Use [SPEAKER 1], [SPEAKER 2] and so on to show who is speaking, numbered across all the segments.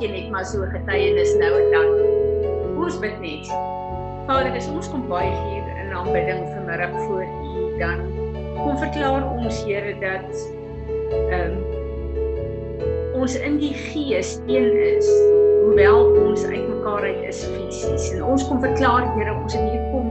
[SPEAKER 1] elkeen het maar so getuienis nou en dan. Ons bid net. Vader, as ons kom buig hier in aanbidding vanmiddag voor U, dan kom verklaar ons Here dat ehm um, ons in die gees een is, hoewel ons uitmekaar uit is fisies. En ons kom verklaar Here, ons het hier kom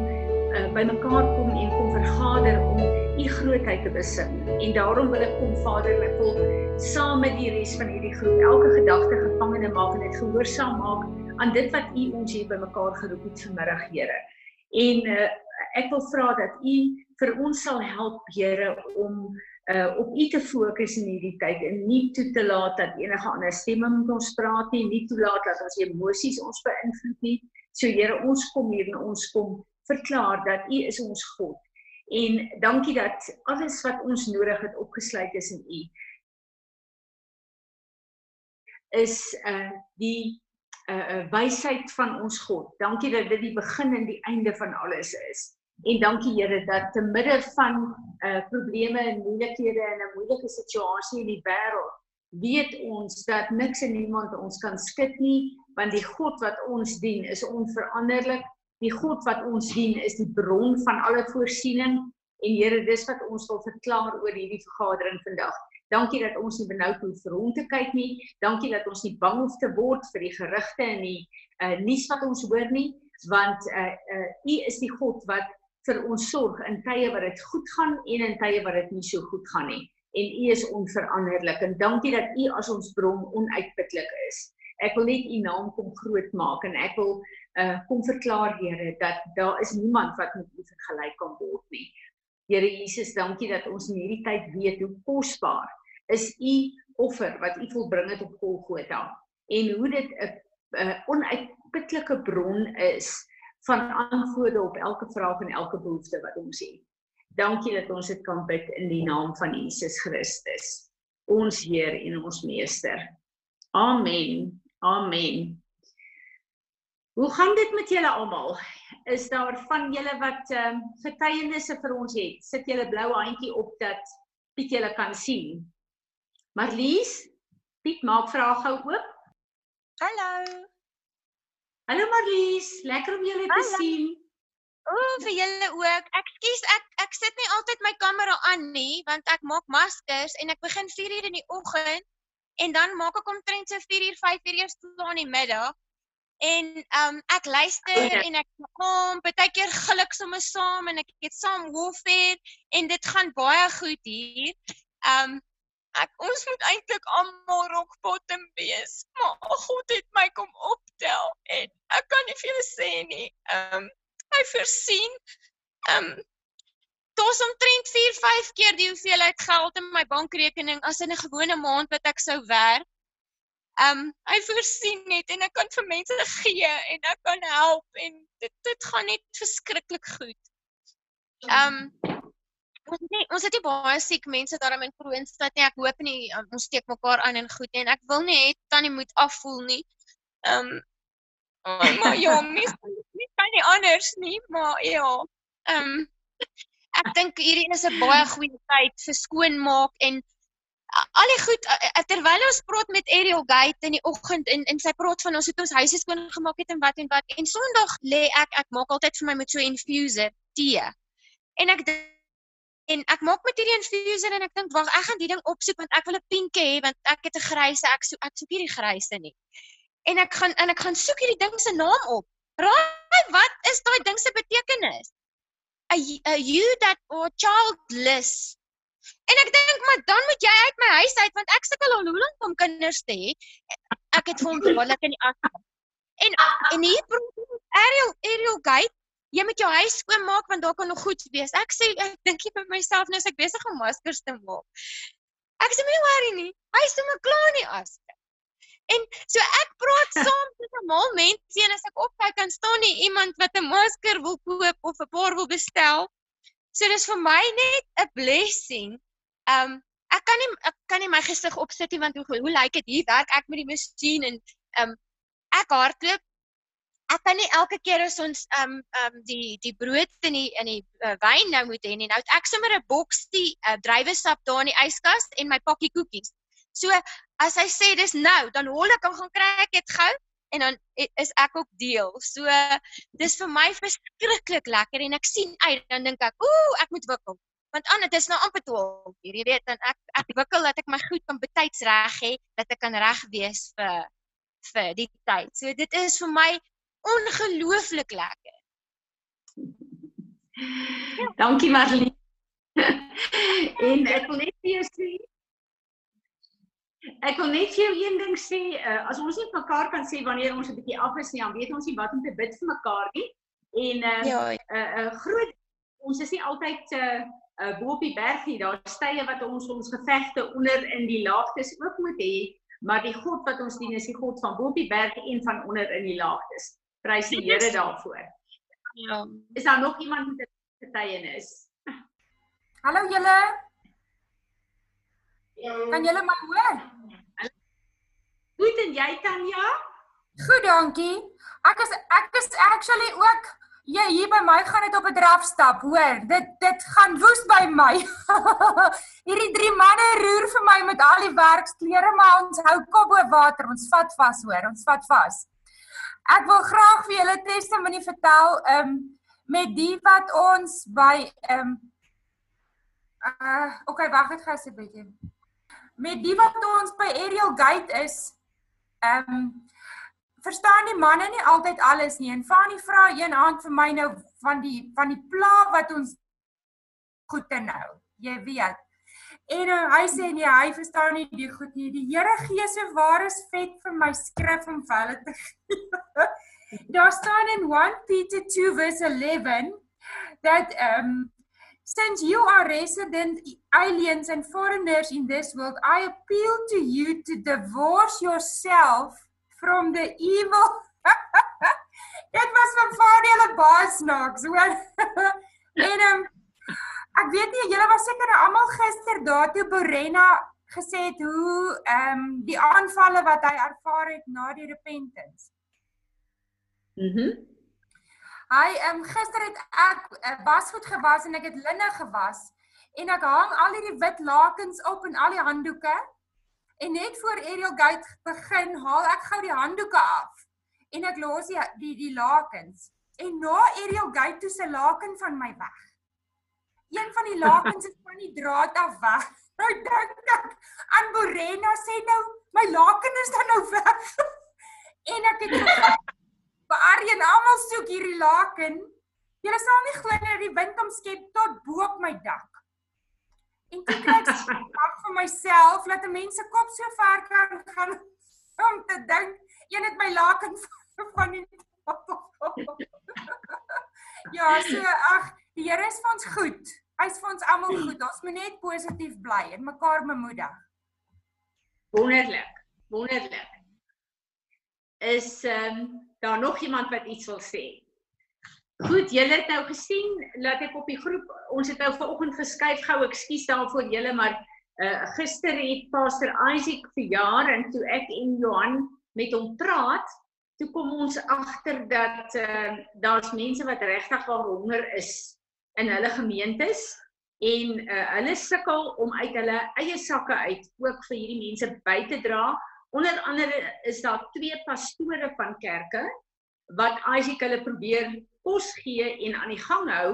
[SPEAKER 1] uh, by mekaar kom en kom vergader om u grootheid te besing. En daarom wil ek kom Vader, ek wil saam met die res van hierdie groep elke gedagte gevangene maak en dit gehoorsaam maak aan dit wat u ons hier bymekaar geroep het vanmiddag, Here. En uh, ek wil vra dat u vir ons sal help, Here, om uh op u te fokus in hierdie tyd en nie toe te laat dat enige ander stemme met ons praat nie, nie toelaat dat ons emosies ons beïnvloed nie. So Here, ons kom hier en ons kom verklaar dat u is ons God En dankie dat alles wat ons nodig het opgesluit is in U. Is uh die uh, wysheid van ons God. Dankie dat dit die begin en die einde van alles is. En dankie Here dat te midde van uh probleme en moeilikhede en 'n moeilike situasie in die wêreld weet ons dat niks en niemand ons kan skud nie want die God wat ons dien is onveranderlik Die God wat ons dien is die bron van alle voorsiening en Here dis wat ons wil verklaar oor hierdie vergadering vandag. Dankie dat ons nie benoud hoef vir hom te kyk nie. Dankie dat ons nie bang hoef te word vir die gerugte en die uh nuus wat ons hoor nie, want uh uh U is die God wat vir ons sorg in tye wat dit goed gaan en in tye wat dit nie so goed gaan nie. En U is onveranderlik en dankie dat U as ons bron onuitputlik is. Ek wil net U naam kom groot maak en ek wil uh kom verklaar Here dat daar is niemand wat met U vergelyk kan word nie. Here Jesus, dankie dat ons in hierdie tyd weet hoe kosbaar is U offer wat U volbring het op Golgotha en hoe dit 'n onuitputlike bron is van antwoorde op elke vraag en elke behoefte wat ons het. Dankie dat ons dit kan bid in die naam van Jesus Christus, ons Heer en ons Meester. Amen. Amen. Hoe gaan dit met julle almal? Is daar van julle wat ehm um, getuienisse vir ons het? Sit julle blou handjie op dat Piet julle kan sien. Marlies, Piet maak vra gou oop.
[SPEAKER 2] Hallo.
[SPEAKER 1] Hallo Marlies, lekker om julle te sien.
[SPEAKER 2] Ooh, vir julle ook. Ekskuus, ek ek sit nie altyd my kamera aan nie, want ek maak maskers en ek begin 4:00 in die oggend en dan maak ek omtrent so 4:00, 5:00 eers toe in die middag. En ehm um, ek luister okay. en ek kom baie keer geluk sommer saam en ek het saam warfare en dit gaan baie goed hier. Ehm um, ek ons moet eintlik almal rock bottom wees. Maar God het my kom optel en ek kan nie vir julle sê nie. Ehm um, hy voorsien ehm um, Daar's omtrent 4, 5 keer die hoeveelheid geld in my bankrekening as in 'n gewone maand wat ek sou werk. Ehm um, hy voorsien net en ek kan vir mense gee en ek kan help en dit dit gaan net verskriklik goed. Ehm um, ons nee, ons het nie baie siek mense daarom in Kroonstad nie. Ek hoop nie um, ons steek mekaar aan en goed nie en ek wil nie hê tannie moet afvoel nie. Ehm um, oh, maar ja, mis nie kan nie anders nie, maar ja. Ehm um, ek dink hierdie is 'n baie goeie tyd vir skoonmaak en al die goed terwyl ons praat met Ariel Gate in die oggend en en sy praat van ons het ons huise skoon gemaak het en wat en wat en Sondag lê ek ek maak altyd vir my met so 'n infuser tee. En ek en ek maak met hierdie infuser en ek dink wag ek gaan die ding opsoek want ek wil 'n pinke hê want ek het 'n gryse ek soek ek soek hierdie gryse nie. En ek gaan en ek gaan soek hierdie ding se naam op. Raai wat is daai ding se betekenis? A, a you that or childless En ek dink maar dan moet jy uit my huis uit want ek sukkel al hoe lank om kinders te hê. Ek het hom gewoonlik in die as. En en hier probeer Ariel Ariel Gate, jy moet jou huis skoon maak want daar kan nog goed wees. Ek sê ek dink jy vir myself nou as ek besig om maskers te maak. Ek sê moenie worry nie. Hy is sommer klaar nie as. En so ek praat saam met 'n mal mense en as ek opkyk kan staan nie iemand wat 'n masker wil koop of 'n paar wil bestel. So dis vir my net 'n blessing Ehm um, ek kan nie ek kan nie my gesig opsit nie want hoe hoe lyk dit hier werk ek met die masjien en ehm um, ek hardloop ek kan nie elke keer as ons um um die die brood in die in die uh, wyn nou moet hê nie. Nou het ek sommer 'n boksie uh, druiwesap daar in die yskas en my pakkie koekies. So as hy sê dis nou, dan hol ek hom gaan kry ek dit gou en dan is ek ook deel. So dis vir my verskriklik lekker en ek sien uit dan dink ek, ooh, ek moet wikkel. Want anders dit is nou amper 12 uur, jy weet, dan ek ek wikkel dat ek my goed kan betyds reg hê, dat ek kan reg wees vir vir die tyd. So dit is vir my ongelooflik lekker.
[SPEAKER 1] Ja. Dankie Marlie. en ek wil net vir jou sê Ek wil net vir jou een ding sê, uh, as ons nie mekaar kan sê wanneer ons 'n bietjie af is nie, dan weet ons nie wat om te bid vir mekaar nie. En uh ja, 'n uh, uh, groot ons is nie altyd uh, uh bo op die berg nie. Daar's tye wat ons ons gevegte onder in die laagtes ook moet hê, maar die God wat ons dien is die God van bo op die berg en van onder in die laagtes. Prys die Here daarvoor. Ja. Is daar nog iemand met 'n getuienis?
[SPEAKER 3] Hallo julle. Kan julle my hoor?
[SPEAKER 1] Goed en jy Tanya?
[SPEAKER 3] Goed, dankie. Ek is ek is actually ook Ja, hier by my gaan dit op 'n drafstap, hoor. Dit dit gaan woes by my. Hierdie drie manne roer vir my met al die werksklere, maar ons hou kop bo water. Ons vat vas, hoor. Ons vat vas. Ek wil graag vir julle testimonie vertel, ehm um, met die wat ons by ehm um, uh okay, wag net gou 'n bietjie met die wat ons by Ariel Gate is, ehm um, verstaan die manne nie altyd alles nie. En Fanny vra een aand vir my nou van die van die pla wat ons goed te nou. Jy weet. En uh, hy sê nee, hy verstaan nie die goed nie. Die Here gee se ware vet vir my skrif om vir hulle te gee. Daar staan in 1 Peter 2 verse 11 dat um, Since you are resident aliens and foreigners in this world, I appeal to you to divorce yourself from the evil. Dit was van Vader Baasnaks, hoor. en um, ek weet nie julle was seker almal gister daar toe Borena gesê het hoe ehm um, die aanvalle wat hy ervaar het na die repentance. Mhm. Mm Hy ehm um, gister het ek uh, wasgoed gewas en ek het linne gewas en ek hang al hierdie wit lakens op en al die handdoeke. En net voor Ariel Gate begin, haal ek gou die handdoeke af en ek los die die, die lakens. En na Ariel Gate toe se laken van my weg. Een van die lakens is van die draad af weg. Nou dink ek aan Borena sê nou my laken is dan nou weg. en ek het Maar Arjen, almal soek hierdie laken. Jy sal nie glo dat die wind hom skep tot bo op my dak. En ek kry ag vir myself dat 'n mens se kop so ver kan gaan om te dink een het my laken van die Ja, so ag, die Here is vir ons goed. Hy's vir ons almal goed. Ons moet net positief bly en mekaar bemoedig.
[SPEAKER 1] Wonderlik. Wonderlik. Is ehm um, daar nog iemand wat iets wil sê? Goed, julle het nou gesien dat ek op die groep ons het nou vanoggend geskuif gou ekskuus daarvoor julle maar uh gister het Pastor Isaac verjaar en toe ek en Johan met hom praat, toe kom ons agter dat uh daar's mense wat regtig waar honger is in hulle gemeentes en uh hulle sukkel om uit hulle eie sakke uit ook vir hierdie mense by te dra. Onder andere is daar twee pastore van kerke wat Isaac hulle probeer kos gee en aan die gang hou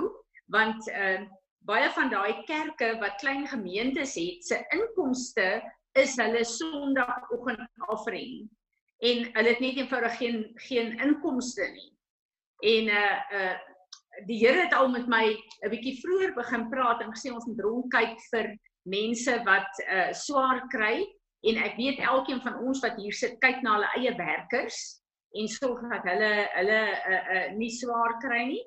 [SPEAKER 1] want uh baie van daai kerke wat klein gemeentes het, se inkomste is hulle Sondagoggend-offering en hulle het net eenvoudig geen geen inkomste nie. En uh uh die Here het al met my 'n bietjie vroeër begin praat en gesê ons moet rondkyk vir mense wat uh swaar kry. En ek weet elkeen van ons wat hier sit kyk na hulle eie werkers en sorg dat hulle hulle uh, uh, nie swaar kry nie.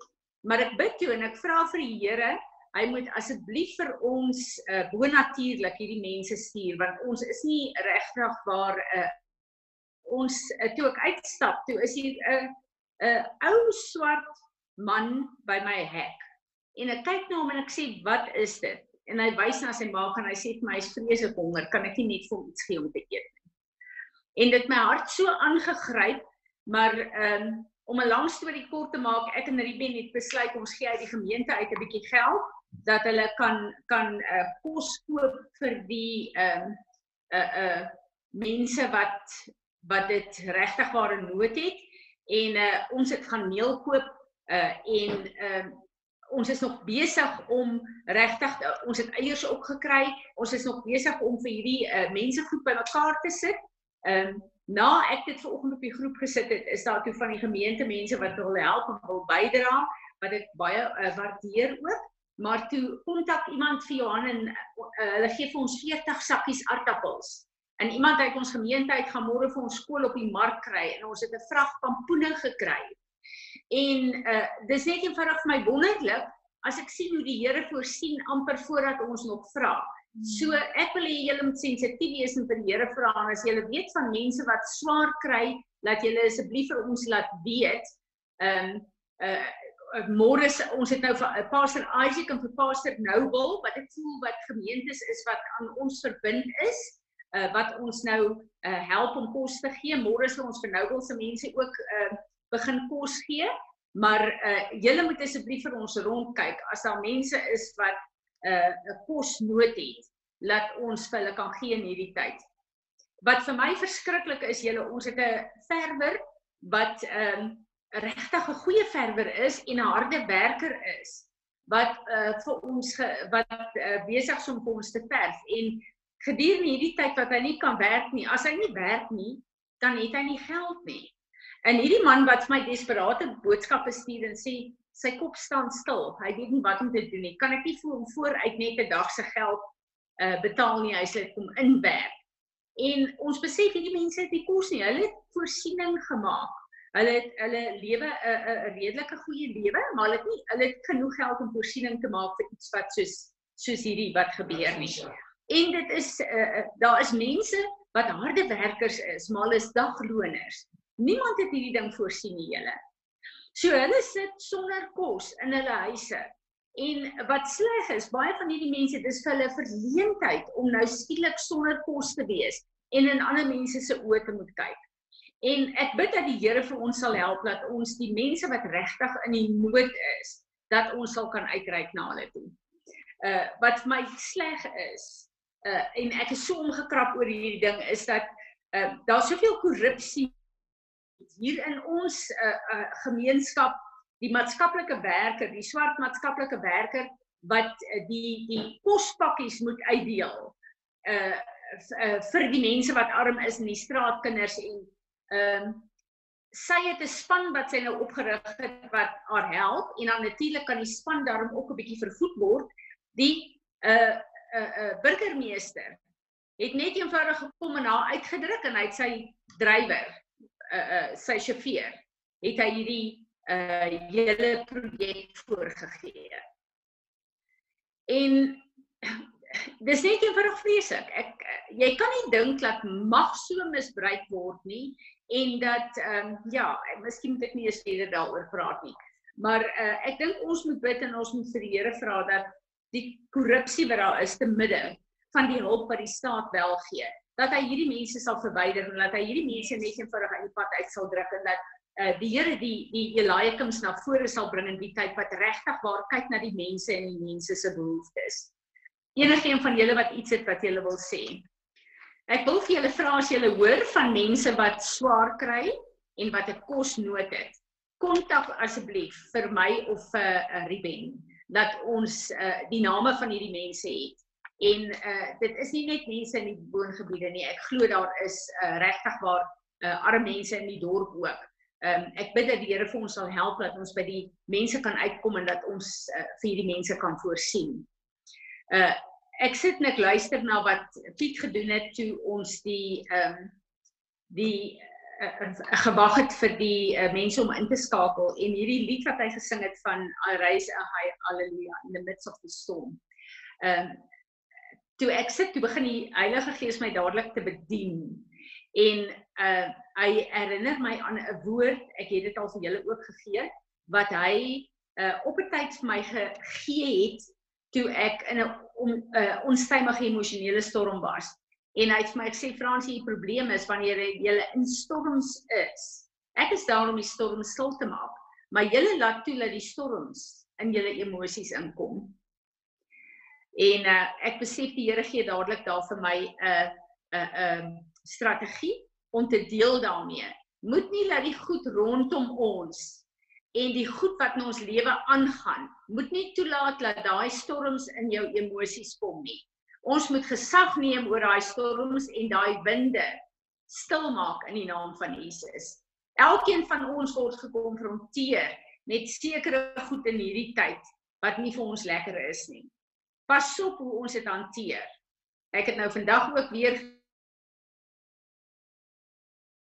[SPEAKER 1] Maar ek bid toe en ek vra vir die Here, hy moet asseblief vir ons uh, bonatuurlik hierdie mense stuur want ons is nie regtig waar uh, ons uh, toe ek uitstap, toe is hier 'n uh, 'n uh, ou swart man by my hek. En ek kyk na hom en ek sê, "Wat is dit?" en hy wys na sy maag en hy sê vir my hy's vreeslik honger, kan ek nie net vir hom iets gee om te eet nie. En dit my hart so aangegryp, maar ehm um, om 'n lang storie kort te maak, ek en Ruben het besluit ons gee uit die gemeente uit 'n bietjie geld dat hulle kan kan 'n uh, kos koop vir die ehm uh, 'n uh, 'n uh, mense wat wat dit regtig waar in nood het en uh, ons het gaan meel koop uh, en ehm uh, ons is nog besig om regtig ons het eiers opgekry. Ons is nog besig om vir hierdie uh, mense goed bymekaar te sit. Ehm um, na ek dit vanoggend op die groep gesit het, is daar toe van die gemeente mense wat wil help en wil bydra wat ek baie uh, waardeer ook. Maar toe kontak iemand vir Johan en uh, hulle gee vir ons 40 sakkies aardappels. En iemand uit ons gemeente uit gaan môre vir ons skool op die mark kry en ons het 'n vrag pampoene gekry. En uh dis net eenvoudig vir my wonderlik as ek sien hoe die Here voorsien amper voordat ons nog vra. So ek wil hê julle moet sensitief wees en vir die Here vra en as julle weet van mense wat swaar kry, laat julle asseblief vir ons laat weet. Ehm um, uh môre ons het nou vir uh, Pastor Isaac en vir Pastor Noble wat ek voel wat gemeentes is wat aan ons verbind is, uh wat ons nou uh help om kos te gee. Môre sal ons vir Noble se mense ook uh begin kos gee. Maar uh julle moet asseblief vir ons rondkyk as daar mense is wat 'n uh, 'n kosnood het, laat ons vir hulle kan gee in hierdie tyd. Wat vir my verskriklik is, julle ons het 'n verwer wat ehm um, regtig 'n goeie verwer is en 'n harde werker is wat uh vir ons ge, wat uh, besig is om ons te verf en gedurende hierdie tyd wat hy nie kan werk nie, as hy nie werk nie, dan het hy nie geld nie. En hierdie man wat vir my desperate boodskappe stuur en sê sy kop staan stil. Hy weet nie wat om te doen nie. Kan ek nie vir hom vooruit net 'n dag se geld uh betaal nie. Hy sê kom inwerk. En ons besef hierdie mense het nie kos nie. Hulle het voorsiening gemaak. Hulle het hulle lewe 'n 'n redelike goeie lewe, maar hulle het nie hulle het genoeg geld om voorsiening te maak vir iets wat soos soos hierdie wat gebeur nie. En dit is uh daar is mense wat harde werkers is, maar hulle is dagloners. Niemand het hierdie ding voorsien nie, julle. So hulle sit sonder kos in hulle huise. En wat sleg is, baie van hierdie mense, dis vir hulle verleentheid om nou skielik sonder kos te wees en in ander mense se oë te moet kyk. En ek bid dat die Here vir ons sal help dat ons die mense wat regtig in die nood is, dat ons sal kan uitreik na hulle toe. Uh wat vir my sleg is, uh en ek is so omgekrap oor hierdie ding is dat uh daar's soveel korrupsie hier in ons uh, uh, gemeenskap die maatskaplike werker, die swart maatskaplike werker wat uh, die die kospakkies moet uitdeel uh, vir die mense wat arm is en die straatkinders en ehm uh, sy het 'n span wat sy nou opgerig het wat haar help en dan natuurlik kan die span daarom ook 'n bietjie vervoed word. Die uh uh, uh burgemeester het net eenvoudig gekom en haar uitgedruk en hy het sy drywer sy sjofeur het hy hierdie uh hele projek voorgegee. En dis net eenvoudig vreeslik. Ek jy kan nie dink dat mag so misbruik word nie en dat ehm um, ja, miskien moet ek nie eens verder daaroor praat nie. Maar uh ek dink ons moet bid en ons moet vir die Here vra dat die korrupsie wat daar is te midde van die hulp wat die staat wel gee, dat hy hierdie mense sal verwyder en dat hy hierdie mense net eenvoudig uit die pad uit sal druk en dat uh, die Here die die Eliakims na vore sal bring in die tyd wat regtig waar kyk na die mense en die mense se behoeftes. Enige een van julle wat iets het wat julle wil sê. Ek wil vir julle vra as julle hoor van mense wat swaar kry en wat 'n kosnood het. Kontak asseblief vir my of vir uh, Ruben dat ons uh, die name van hierdie mense het En uh dit is nie net mense in die woongebiede nie. Ek glo daar is uh regtig waar uh arme mense in die dorp ook. Um ek bid dat die Here vir ons sal help dat ons by die mense kan uitkom en dat ons uh, vir hierdie mense kan voorsien. Uh ek sit net luister na wat Piet gedoen het toe ons die um die uh, gewag het vir die uh, mense om in te skakel en hierdie lied wat hy gesing het van I raise a high hallelujah in the midst of the storm. Um toe ek sit toe begin die Heilige Gees my dadelik te bedien. En uh hy herinner my aan 'n woord ek het dit al vir julle ook gegee wat hy uh op 'n tyd vir my gegee het toe ek in 'n on, uh, onstuimige emosionele storm was. En hy het vir my gesê Fransie die probleem is wanneer jy in storms is. Ek is daar om die storm stil te maak, maar julle laat toe dat die storms in julle emosies inkom. En uh, ek besef die Here gee dadelik daar vir my 'n uh, 'n uh, 'n uh, strategie om te deel daarmee. Moet nie laat die goed rondom ons en die goed wat in ons lewe aangaan, moet nie toelaat dat daai storms in jou emosies kom nie. Ons moet gesag neem oor daai storms en daai winde stil maak in die naam van Jesus. Elkeen van ons word gekonfronteer met sekere goed in hierdie tyd wat nie vir ons lekker is nie. Pas op hoe ons dit hanteer. Ek het nou vandag ook weer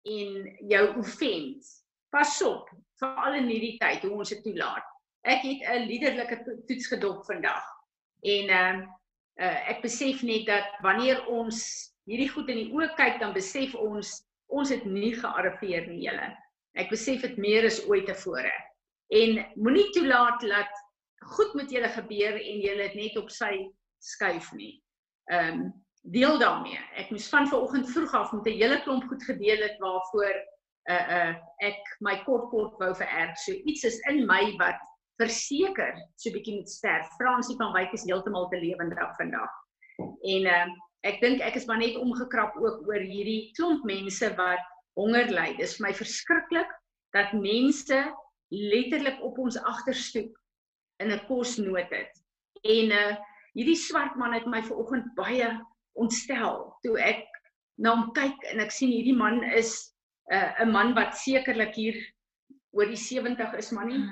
[SPEAKER 1] in jou offense. Pas op, veral in hierdie tyd hoe ons dit toelaat. Ek het 'n liderlike toets gedop vandag. En ehm uh, uh, ek besef net dat wanneer ons hierdie goed in die oë kyk, dan besef ons ons het nie gearriveer nie, julle. Ek besef dit meer as ooit tevore. En moenie toelaat dat goed met julle gebeur en julle dit net op sy skuif nie. Ehm um, deel daarmee. Ek moes van vanoggend vroeg af met 'n hele klomp goed gedeel het waarvoor uh uh ek my kort kort wou vererg. So iets is in my wat verseker so bietjie moet sterf. Fransie van Wyk is heeltemal te lewendig vandag. En uh ek dink ek is maar net omgekrap ook oor hierdie klomp mense wat honger ly. Dis vir my verskriklik dat mense letterlik op ons agterstoep in 'n kosnood het. En uh hierdie swart man het my vanoggend baie ontstel toe ek na hom kyk en ek sien hierdie man is 'n uh, 'n man wat sekerlik hier oor die 70 is man nie.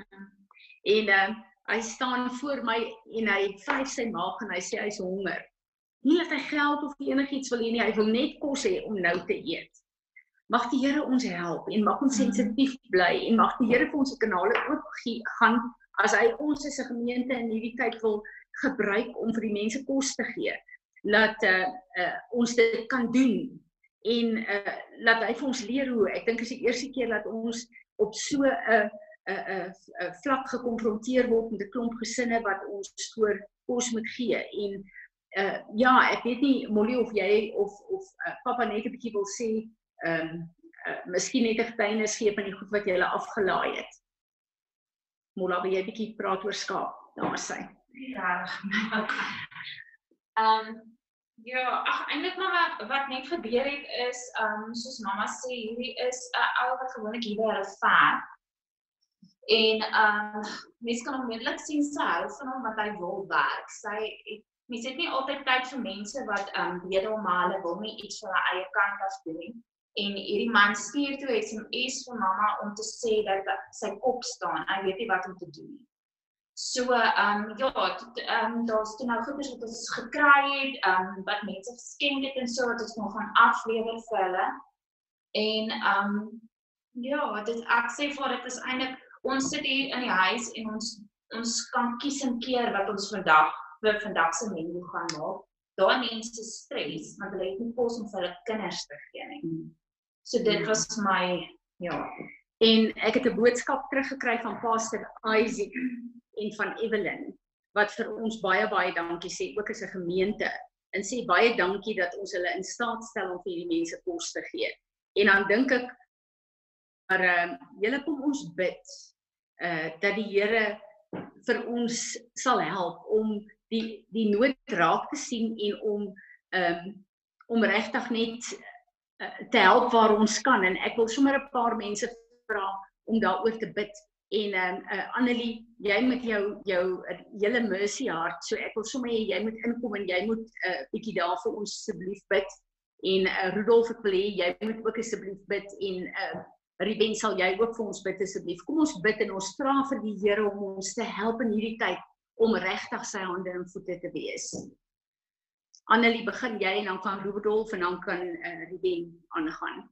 [SPEAKER 1] En uh, hy staan voor my en hy vryf sy maag en hy sê hy's honger. Nie dat hy geld of enigiets wil hê nie, hy wil net kos hê om nou te eet. Mag die Here ons help en mag ons sensitief bly en mag die Here vir ons kanale oop gaan as hy ons as 'n gemeente in hierdie tyd wil gebruik om vir die mense kos te gee laat uh, uh, ons dit kan doen en uh, laat hy vir ons leer hoe. Ek dink is die eerste keer dat ons op so 'n uh, 'n uh, 'n uh, vlak gekonfronteer word met 'n klomp gesinne wat ons voor kos moet gee. En uh, ja ek weet nie Molly of jy of of uh, papa net 'n bietjie wil sê ehm um, uh, miskien net 'n getuienis gee van die goed wat jy hulle afgelaai het Mola wil jy bietjie praat oor skaap daar sy
[SPEAKER 4] ja Ehm um, ja, ag eintlik maar wat, wat net gebeur het is ehm um, soos mamma sê, hierdie is 'n uh, ou wat gewoonlik hier by hulle vaar. En ehm um, mense kan onmiddellik sien sy hou van hom wat hy wil werk. Sy het mens het nie altyd tyd vir mense wat ehm um, bedel maar hulle wil nie iets vir hulle eie kant af doen nie. En hierdie man stuur toe SMS vir mamma om te sê dat sy kop staan. Hy weet nie wat om te doen nie. So ehm um, ja, ehm um, daar's toe nou goeders wat ons gekry het, ehm um, wat mense geskenk het en so wat ons nog gaan aflewer vir hulle. En ehm um, ja, dit ek sê vir dit is eintlik ons sit hier in die huis en ons ons kan kies en keer wat ons vandag vir vandag se menu gaan maak. Daar mense stres, want hulle het nie kos om vir hulle kinders te gee nie. So dit was my ja.
[SPEAKER 1] En ek het 'n boodskap teruggekry van Pastor Isaac en van Evelyn wat vir ons baie baie dankie sê ook as 'n gemeente en sê baie dankie dat ons hulle in staat stel om vir hierdie mense kos te gee. En dan dink ek maar uh, julle kom ons bid uh dat die Here vir ons sal help om die die nood raak te sien en om ehm um, om regtig net te help waar ons kan en ek wil sommer 'n paar mense vra om daaroor te bid En ehm um, uh, Annelie, jy met jou jou uh, hele mercy hart, so ek wil sommer hê jy moet inkom en jy moet 'n uh, bietjie daar vir ons asseblief bid. En uh, Rudolf ek wil hê jy moet ook asseblief bid en uh, Ruben sal jy ook vir ons bid asseblief. Kom ons bid en ons vra vir die Here om ons te help in hierdie tyd om regtig sy hande en voete te wees. Annelie, begin jy en dan kan Rudolf en dan kan uh, Ruben aangaan.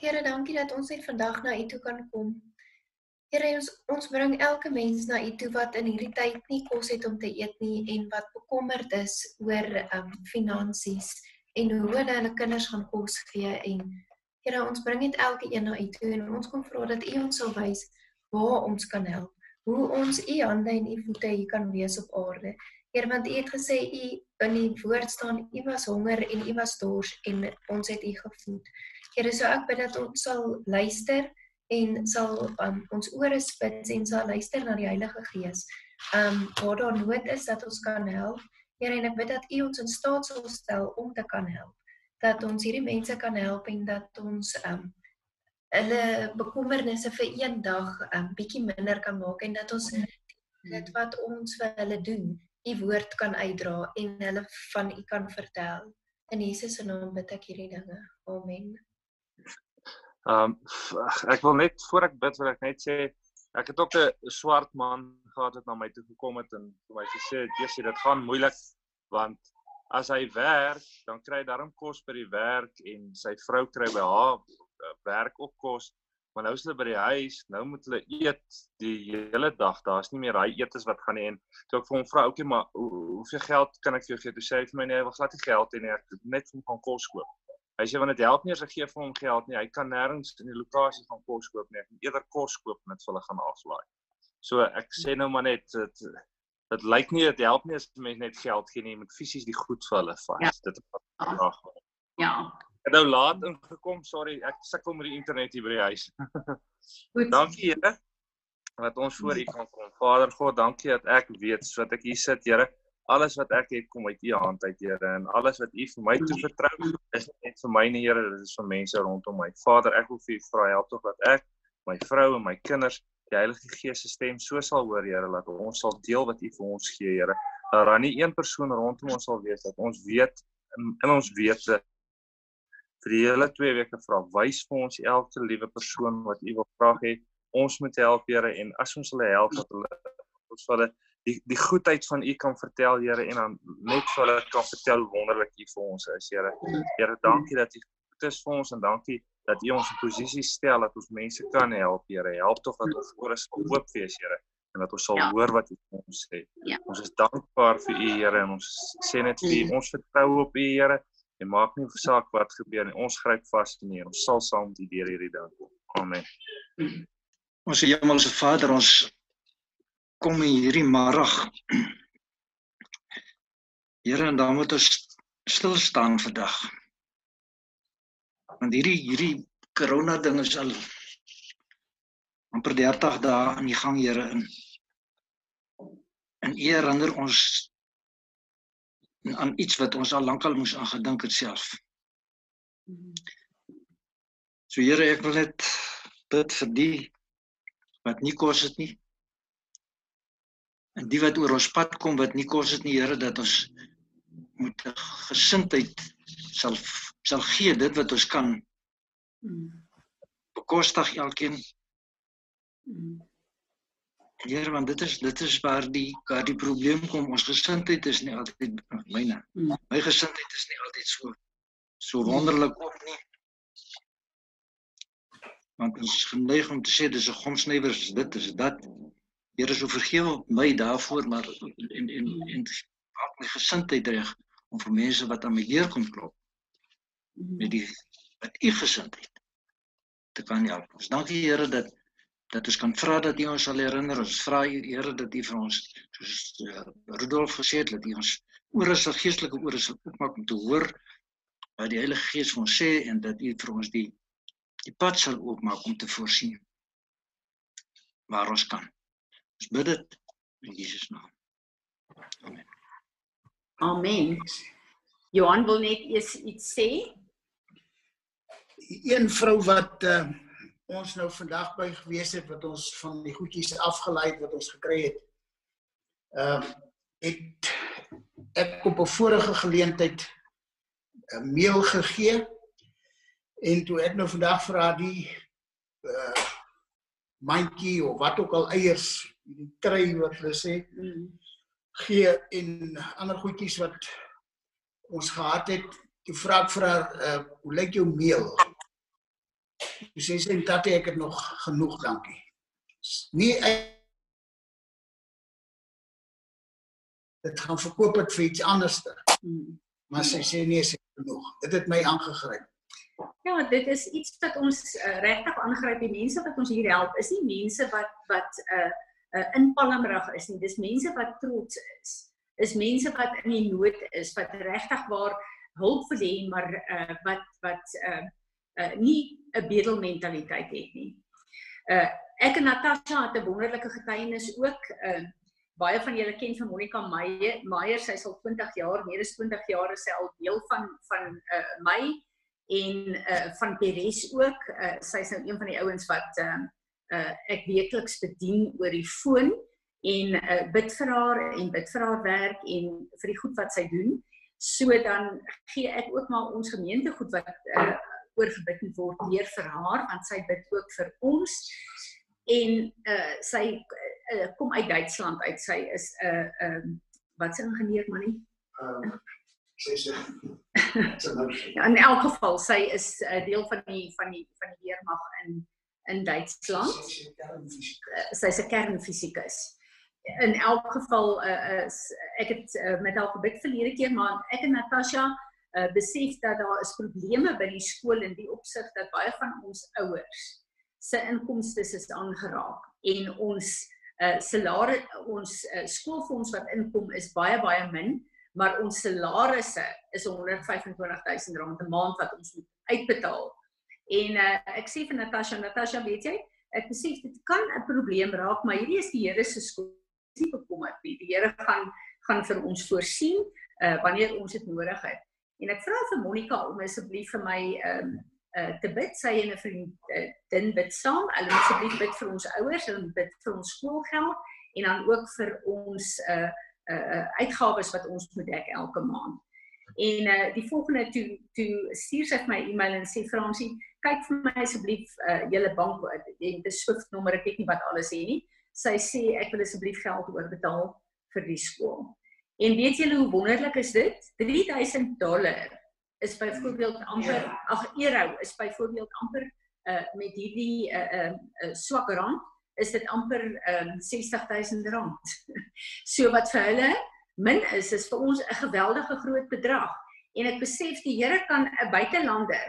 [SPEAKER 5] Here, dankie dat ons net vandag na U toe kan kom. Here ons ons bring elke mens na U toe wat in hierdie tyd nie kos het om te eet nie en wat bekommerd is oor um finansies en hoe hulle hulle kinders gaan kos gee en Here ons bring dit elke een na U toe en ons kom vra dat U ons sal wys waar ons kan help. Hoe ons U hande en U voete hier kan wees op aarde. Here want U het gesê U in die woord staan U was honger en U was dors en ons het U gevoed. Here, so ek bid dat ons sal luister en sal um, ons ore spits en sal luister na die Heilige Gees. Um waar daar nood is dat ons kan help. Here, en ek bid dat U ons in staat sal stel om te kan help. Dat ons hierdie mense kan help en dat ons um hulle bekommernisse vir een dag 'n um, bietjie minder kan maak en dat ons dit wat ons vir hulle doen, U woord kan uitdra en hulle van U kan vertel. In Jesus se naam bid ek hierdie dinge. Amen.
[SPEAKER 6] Ehm um, ek wil net voor ek bid wil ek net sê ek het ook 'n swart man gehad wat na my toe gekom het en vir my gesê het sê dit gaan moeilik want as hy werk dan kry hy darm kos by die werk en sy vrou kry by haar werk ook kos maar nou is hulle by die huis nou moet hulle eet die hele dag daar's nie meer daai etes wat gaan nie en toe ek vir hom vra oukie maar hoe, hoeveel geld kan ek vir jou gee toe sê hy vir my nee wil glad nie geld hê nie ek net vir hom gaan kos koop Hy sê want dit help nie as ek gee vir hom geld nie. Hy kan nêrens in die lokasie van kos koop nie. Ek moet eerder kos koop en dit vir hulle gaan aflaai. So ek sê nou maar net dit dit lyk nie dit help nie as mense net geld gee nie. Jy moet fisies die goed vir hulle vat. Ja. Dit is vraag.
[SPEAKER 1] Ja.
[SPEAKER 6] Ek nou laat ingekom. Sorry, ek sukkel met die internet hier by die huis. Goed. Dankie Here wat ons voor U kan kom. Vader God, dankie dat ek weet sodat ek hier sit, Here alles wat ek het kom uit u hand uit Here en alles wat u vir my toevertrou is net vir my nie Here dit is vir mense rondom my Vader ek wil vir u vra help tog dat ek my vrou en my kinders die Heilige Gees se stem so sal hoor Here dat ons sal deel wat u vir ons gee Here dat daar nie een persoon rondom ons sal wees dat ons weet in, in ons wete vir die hele 2 weke vra wys vir ons elke liewe persoon wat u wil vra hê ons moet help Here en as ons hulle help dat hulle ons hulle die die goedheid van U kan vertel Here en dan net vir hulle kan vertel hoe wonderlik U vir ons is Here. Here, dankie dat U goed is vir ons en dankie dat U ons in posisie stel dat ons mense kan help Here. Help tog dat ons ore sal oop wees Here en dat ons sal ja. hoor wat U vir ons sê. Ja. Ons is dankbaar vir U Here en ons sê net vir U mm. ons vertrou op U Here en maak nie saak wat gebeur nie. Ons gryp vas in U. Ons sal saam met U deur hierdie dag kom. Amen.
[SPEAKER 7] Ons Hemelse Vader, ons kom hierdie middag. Here, en dan moet ons stil staan vandag. Want hierdie hierdie corona ding is al amper 30 dae aan die gang, Here, en U herinner ons aan iets wat ons al lankal moes aan gedink het self. So Here, ek wil net bid vir die wat nie kos het nie. En die wat oor ons pad kom wat nie kos het nie Here dat ons moet gesindheid sal sal gee dit wat ons kan bekostig elkeen Here want dit is dit is waar die waar die probleem kom. Ons gesindheid is nie altyd myne my gesindheid is nie altyd so so wonderlik ook nie. Want ons is geneig om te sê dis 'n gomsnywers dit is dat Here so vergewe my daarvoor maar en en en maak my gesindheid reg om vir mense wat aan my deur kom klop met die met u gesindheid te kan help. Ons dankie Here dat dat ons kan vra dat U ons sal herinner. Ons vra U Here dat U vir ons soos uh, Rudolf gesê het dat U ons ore sal geestelike ore sal oopmaak om te hoor wat die Heilige Gees vir ons sê en dat U vir ons die die pad sal oopmaak om te voorsien waar ons kan. Ons bid dit in Jesus naam. Amen.
[SPEAKER 1] Amen. Johan wil net eers iets sê.
[SPEAKER 8] Een vrou wat uh, ons nou vandag by gewees het wat ons van die goedjies afgelei het wat ons gekry het. Ehm uh, het ek op 'n vorige geleentheid 'n meel gegee en toe ek nou vandag haar die uh mandjie of wat ook al eiers die kry wat hulle sê gee en ander goedjies wat ons gehad het. Toe vra ek vir haar, uh, "Hoe lyk jou meel?" Sy sê sy dat ek het nog genoeg, dankie. Nie dit gaan verkoop het vir iets anders. Maar sy sê nee, sy het genoeg. Dit het my aangegryp.
[SPEAKER 1] Ja, dit is iets wat ons uh, regtig aangryp. Die mense wat ons hier help, is nie mense wat wat 'n uh, uh, in Palmrug is nie. Dis mense wat trots is. Is mense wat in die nood is, wat regtig waar hulp wil hê, maar uh, wat wat uh, uh nie 'n bedelmentaliteit het nie. Uh ek en Natasha het 'n wonderlike getuienis ook. Uh baie van julle ken van Monica Meyer. Meyer, sy is al 20 jaar, meer as 20 jaar is sy al deel van van uh my en uh van Peres ook. Uh sy is nou een van die ouens wat uh uh ek weekliks bedien oor die foon en uh bid vir haar en bid vir haar werk en vir die goed wat sy doen. So dan gee ek ook maar ons gemeente goed wat uh oorgebid word weer vir haar want sy bid ook vir ons. En uh sy uh, kom uit Duitsland uit. Sy is 'n uh, ehm um, wat se ingenieur manie uh sy sê ja in elk geval sy is 'n uh, deel van die van die van die weermag in in Duitsland. Sy's 'n kernfisikus. In elk geval uh, is ek het uh, met haar gebid verlede keer maar ek en Natasha uh, besef dat daar is probleme by die skool in die opsig dat baie van ons ouers se inkomste is aangeraak en ons uh, salaris ons uh, skoolfonds wat inkom is baie baie min maar ons salarisse is 125000 rand 'n maand wat ons moet uitbetaal. En uh, ek sê vir Natasha Natasha weet jy ek besef dit kan 'n probleem raak maar hierdie is die Here se skool. Nie bekommerd nie. Die Here gaan gaan vir ons voorsien uh, wanneer ons dit nodig het en ek vra vir Monica om asseblief vir my um, uh, te bid. Sy en 'n vriendin uh, bid saam. Hulle moet asseblief bid vir ons ouers, hulle bid vir ons skoolgeld en dan ook vir ons uh uh uitgawes wat ons moet dek elke maand. En uh die volgende toe toe stuur sy my e-mail en sê Fransie, kyk vir my asseblief uh julle bank en die Swift nommer, ek weet nie wat alles hier nie. Sy sê ek wil asseblief geld oorbetaal vir die skool. En weet julle hoe wonderlik is dit? 3000 dollar is byvoorbeeld amper ag euro is byvoorbeeld amper uh met hierdie uh uh, uh swak rand is dit amper um uh, 60000 rand. so wat vir hulle min is is vir ons 'n geweldige groot bedrag en ek besef die Here kan 'n buitelander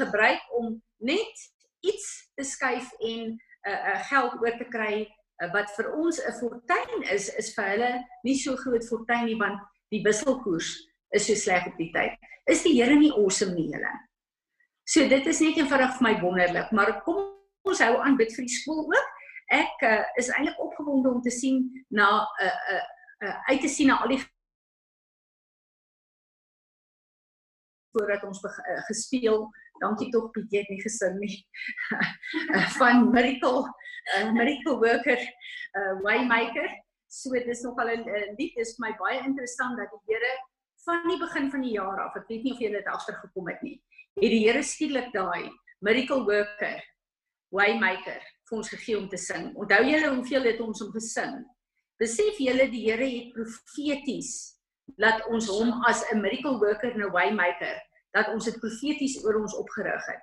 [SPEAKER 1] gebruik om net iets te skuif en 'n uh, uh, geld oor te kry wat vir ons 'n fortuin is is vir hulle nie so groot fortuin nie want die wisselkoers is so sleg op die tyd is die Here nie awesome nie julle. So dit is net eenvoudig vir my wonderlik, maar kom ons hou aan bid vir die skool ook. Ek uh, is eintlik opgewonde om te sien na 'n uh, 'n uh, uh, uit te sien na al die voordat ons gespeel. Dankie tog Piet, jy het nie gesing nie. van Miracle uh, Miracle Worker uh, Waymaker. So dis nogal 'n lied is vir my baie interessant dat die Here van die begin van die jaar af, ek weet nie of julle dit agtergekom het nie, het die Here skielik daai miracle worker, waymaker vir ons gegee om te sing. Onthou julle hoeveel het ons om gesing? Besef julle die Here het profeties laat ons hom as 'n miracle worker en 'n waymaker, dat ons dit profeties oor ons opgerig het.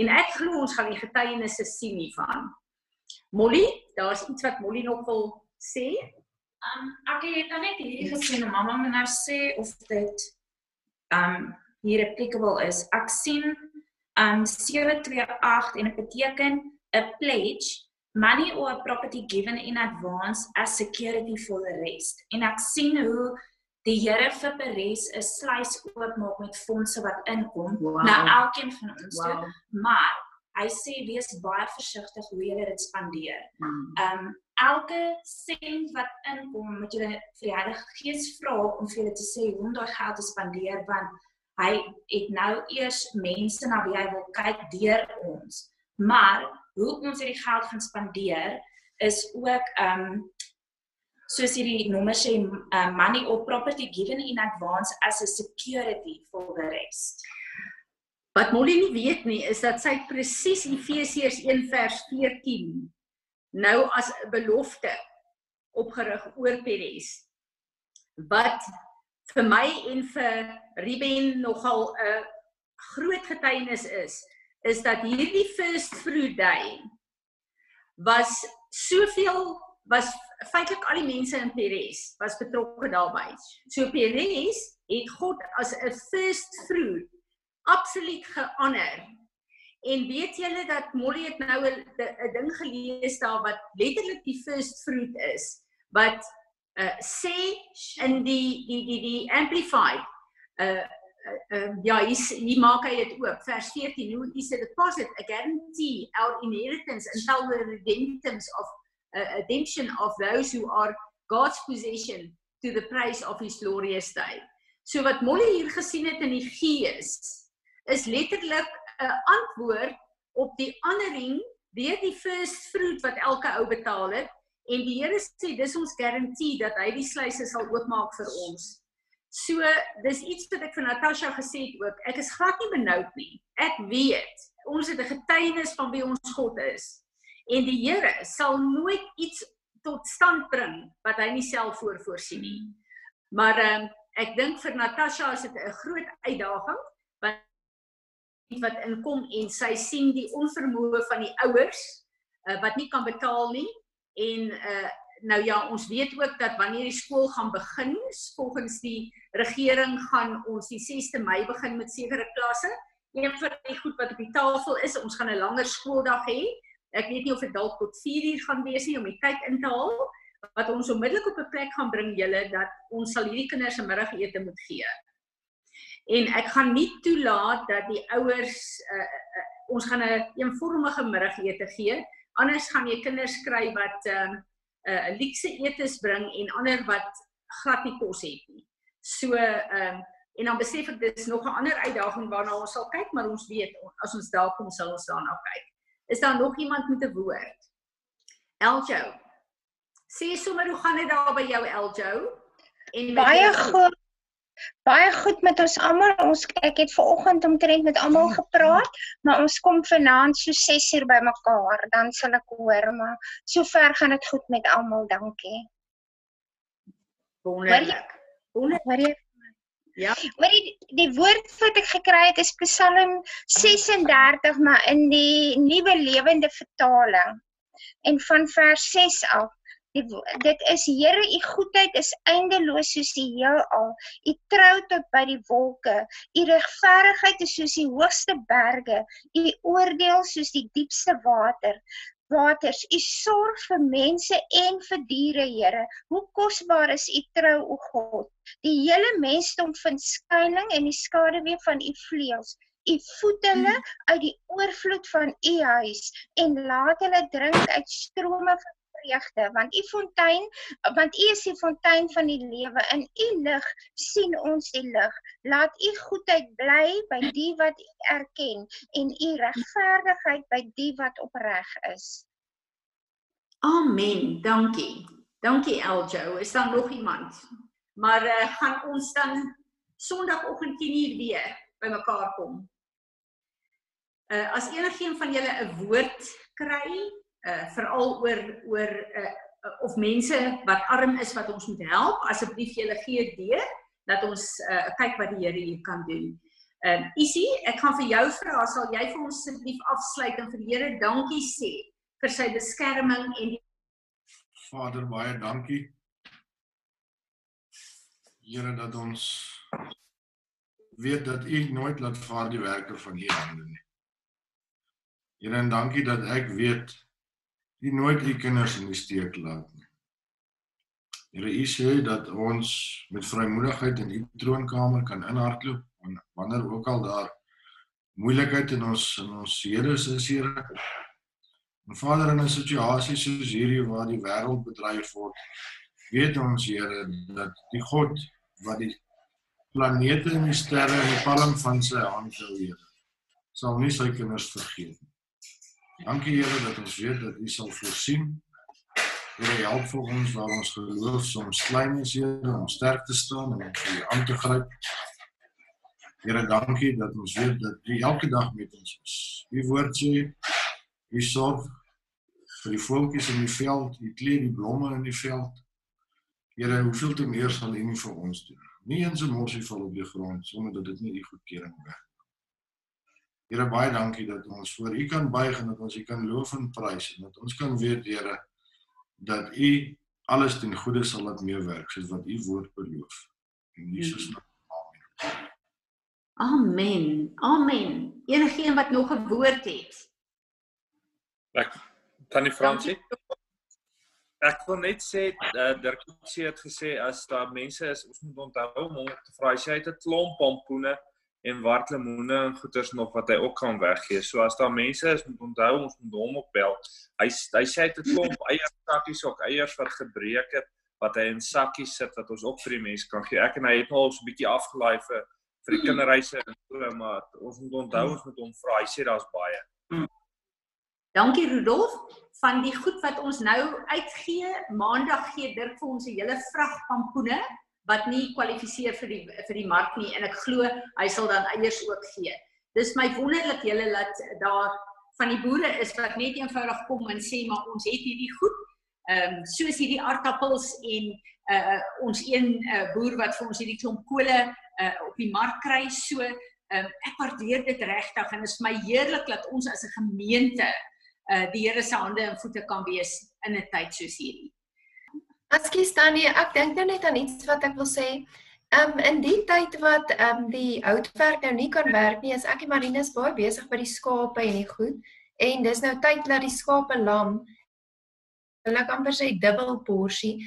[SPEAKER 1] En ek glo ons gaan die getuienisse sien hiervan. Molly, daar's iets wat Molly nog wil sê.
[SPEAKER 4] Um ek het dan net hierdie gesien, mamma moet nou sê of dit um hier applicable is. Ek sien um 728 en dit beteken a pledge money or property given in advance as security for the rest. En ek sien hoe die Here vir Peres 'n sluys oopmaak met fondse wat inkom wow. na elkeen van ons wow. toe. Maar hy sê wees baie versigtig hoe jy dit spandeer. Hmm. Um elke sent wat inkom moet jy vir die Heilige Gees vra om vir julle te sê hoe om daai geld te spandeer want hy het nou eers mense na wie hy wil kyk deur ons. Maar hoe ons hierdie geld gaan spandeer is ook um soos hierdie nommer sê uh, money or property given in advance as a security for the rest.
[SPEAKER 1] Wat Molly nie weet nie is dat sy presies Efesiërs 1 vers 14 nou as 'n belofte opgerig oor Peres wat vir my en vir Ruben nogal 'n groot getuienis is is dat hierdie first fruit day was soveel was feitelik al die mense in Peres was betrokke daarbey. So Peres het God as 'n first fruit absoluut gehonour En weet julle dat Molly het nou 'n ding gelees daar wat letterlik die first fruit is wat uh sê in die die die die amplified uh uh, ja, hier hier maak hy dit oop. Vers 14, who is a deposit, a guarantee, our inheritance until the redemptions of uh, redemption of those who are God's possession to the praise of his glorious day. So wat Molly hier gesien het in die gees is letterlik 'n antwoord op die honoring deur die first fruit wat elke ou betaal het en die Here sê dis ons garantie dat hy die sluise sal oopmaak vir ons. So dis iets wat ek vir Natasha gesê het ook. Ek is glad nie benoud nie. Ek weet ons het 'n getuienis van wie ons God is. En die Here sal nooit iets tot stand bring wat hy nie self voorvoorsien nie. Maar ehm um, ek dink vir Natasha is dit 'n groot uitdaging wat wat inkom en sy sien die onvermoë van die ouers uh, wat nie kan betaal nie en uh, nou ja ons weet ook dat wanneer die skool gaan begin volgens die regering gaan ons die 6de Mei begin met sekere klasse een van die goed wat op die tafel is ons gaan 'n langer skooldag hê ek weet nie of dit dalk tot 4 uur gaan wees nie om die tyd in te haal wat ons onmiddellik op 'n plek gaan bring julle dat ons sal hierdie kinders se middagete moet gee. En ek gaan nie toelaat dat die ouers uh, uh, ons gaan 'n een eenvormige middagete gee. Anders gaan jy kinders kry wat 'n uh, 'n uh, luukse etes bring en ander wat glad nie kos het nie. So ehm uh, en dan besef ek dis nog 'n ander uitdaging waarna ons sal kyk, maar ons weet as ons daar kom sal ons daarna kyk. Is daar nog iemand met 'n woord? Eljo. Sê sommer hoe gaan dit daar by jou Eljo?
[SPEAKER 9] En baie goed. Baie goed met ons almal. Ons ek het ver oggend omtrent met almal gepraat, maar ons kom vanaand so 6uur by mekaar, dan sal ek hoor, maar sover gaan dit goed met almal. Dankie.
[SPEAKER 1] Wonderlik.
[SPEAKER 9] Wonderlik. Ja. Maar die die woord wat ek gekry het is Psalm 36 maar in die nuwe lewende vertaling. En van vers 6 af Die, dit is Here, u goedheid is eindeloos soos die heelal. U trou tot by die wolke. U regverdigheid is soos die hoogste berge. U oordeel soos die diepste water. Waters, u sorg vir mense en vir diere, Here. Hoe kosbaar is u trou, o God. Die hele mensdom vind skuilings in die skaduwee van u vleuels. U voed hulle uit die oorvloed van u huis en laat hulle drink uit strome van vreugde want u fontein want u is die fontein van die lewe in u lig sien ons die lig. Laat u goedheid bly by die wat u erken en u regverdigheid by die wat opreg is.
[SPEAKER 1] Amen. Dankie. Dankie Eljo. Is daar nog iemand? Maar uh, gaan ons dan sonoggend 10:00 weer bymekaar kom? Uh, as enigiemand van julle 'n woord kry uh veral oor oor uh of mense wat arm is wat ons moet help, asseblief julle gee deur dat ons uh kyk wat die Here hier kan doen. Um Isie, ek gaan vir jou vra, sal jy vir ons asseblief afsluit en vir die Here dankie sê vir sy beskerming en die
[SPEAKER 10] Vader, baie dankie. Here dat ons weet dat U nooit laat vaar die werke van U hande nie. Here en dankie dat ek weet U nooit u kinders in die steek laat nie. Here u sê dat ons met vrymoedigheid in u troonkamer kan inhardloop wanneer ook al daar moeilikheid in ons in ons Here is, Here. En Vader in 'n situasie soos hierdie waar die wêreld bedreig word, weet ons Here dat die God wat die planete en die sterre in die palm van sy hand hou, Here, sal nie sy kinders vergeet nie. Dankie Here dat ons weet dat U sal voorsien. Here help vir ons waar ons geloof soms klein is, Here, om sterk te staan en vir U aan te gryp. Here, dankie dat ons weet dat U elke dag met ons is. U woord sê U sorg vir die voeltjies in die veld, U kleed die blomme in die veld. Here, hoeveel te meer sal U nie vir ons doen? Nie eens 'n mosie val op die grond sonder dat dit nie U goedkeuring werk. Here baie dankie dat ons voor U kan buig en dat ons U kan loof en prys en dat ons kan weet Here dat U alles ten goeie sal laat meewerk soos wat U woord beloof. In Jesus naam. Amen.
[SPEAKER 1] Amen. Amen. Enigeen wat nog 'n woord het.
[SPEAKER 6] Ek tannie Fransie. Ek wil net sê uh, Dirk sê het gesê as daar mense is, ons moet onthou om hom te vra as jy het 'n klomp pompoene en wartlemoene en goeders nog wat hy ook kan weggee. So as daar mense is, moet onthou ons moet hom opbel. Hy hy sê dit klomp eiers sakkies ook eiers wat gebreek het wat hy in sakkies sit wat ons ook vir die mense kan gee. Ek en hy het nou al so 'n bietjie afgelaai vir vir die kinderreise en so maar ons moet onthou ons moet hom vra. Hy sê daar's baie.
[SPEAKER 1] Dankie Rudolf van die goed wat ons nou uitgee. Maandag gee Dirk vir ons 'n hele vrag pampoene wat nie kwalifiseer vir die vir die mark nie en ek glo hy sal dan eiers ook gee. Dis my wonderlik julle dat daar van die boere is wat net eenvoudig kom en sê maar ons het hierdie goed. Ehm um, soos hierdie aardappels en uh ons een uh, boer wat vir ons hierdie klomp kole uh op die mark kry. So ehm um, ek waardeer dit regtig en dit is my heerlik dat ons as 'n gemeente uh die Here se hande en voete kan wees in 'n tyd soos hierdie.
[SPEAKER 5] Ekskuus Tannie, ek dink nou net aan iets wat ek wil sê. Ehm um, in die tyd wat ehm um, die houtwerk nou nie kan werk nie, is ek en Marinus baie besig by die skape en die goed. En dis nou tyd dat die skape lam. Hulle kan per se dubbel porsie,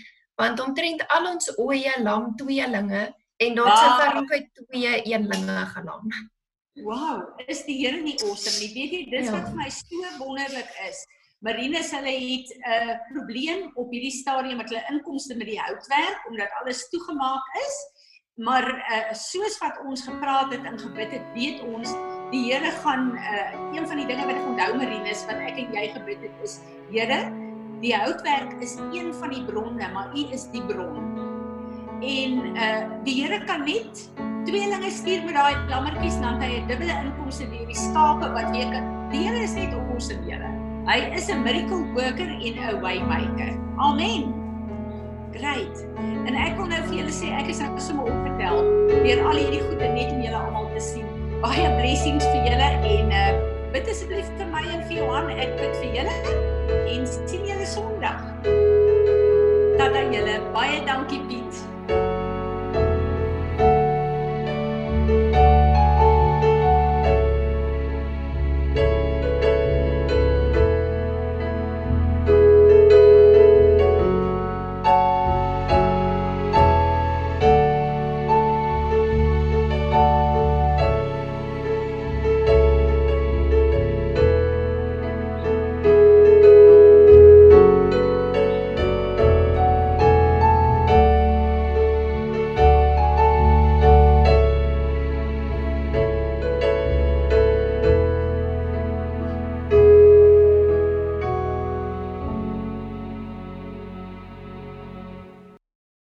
[SPEAKER 5] want omtrent al ons ooe lam tweelinge en daar's wow. sover nog uit twee eenlinge gelam.
[SPEAKER 1] Wow, is die Here nie awesome nie? Weet jy, dis ja. wat vir my so wonderlik is. Marinus hulle het 'n uh, probleem op hierdie stadium met hulle inkomste met die houtwerk omdat alles toegemaak is. Maar uh, soos wat ons gepraat het en gebid het, weet ons die Here gaan uh, een van die dinge wat ek onthou Marinus wat ek en jy gebid het is Here, die houtwerk is een van die bronne, maar U is die bron. En uh, die Here kan net tweelinge stuur met daai lammetjies dan hy 'n dubbele inkomste deur die skape wat weet die Here is net ons se Here. Hy is 'n miracle worker en 'n waymaker. Amen. Great. En ek wil nou vir julle sê ek is nou sommer opgetel deur al hierdie goeie net om julle almal te sien. Baie blessings vir julle en uh bid asseblief vir my en vir Johan. Ek bid vir julle en sien julle Sondag. Tata julle. Baie dankie Piet.